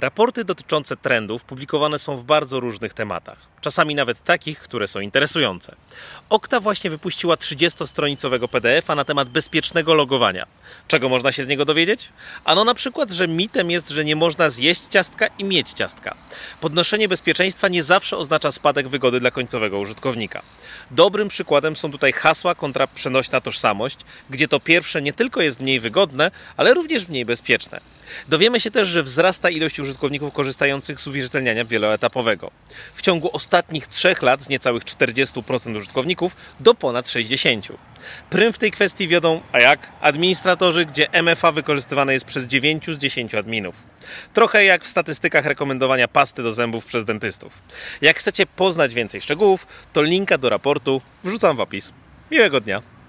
Raporty dotyczące trendów publikowane są w bardzo różnych tematach, czasami nawet takich, które są interesujące. Okta właśnie wypuściła 30-stronicowego PDF-a na temat bezpiecznego logowania. Czego można się z niego dowiedzieć? Ano na przykład, że mitem jest, że nie można zjeść ciastka i mieć ciastka. Podnoszenie bezpieczeństwa nie zawsze oznacza spadek wygody dla końcowego użytkownika. Dobrym przykładem są tutaj hasła kontra przenośna tożsamość, gdzie to pierwsze nie tylko jest mniej wygodne, ale również mniej bezpieczne. Dowiemy się też, że wzrasta ilość użytkowników korzystających z uwierzytelniania wieloetapowego. W ciągu ostatnich trzech lat z niecałych 40% użytkowników do ponad 60%. Prym w tej kwestii wiodą, a jak? Administratorzy, gdzie MFA wykorzystywane jest przez 9 z 10 adminów. Trochę jak w statystykach rekomendowania pasty do zębów przez dentystów. Jak chcecie poznać więcej szczegółów, to linka do raportu wrzucam w opis. Miłego dnia!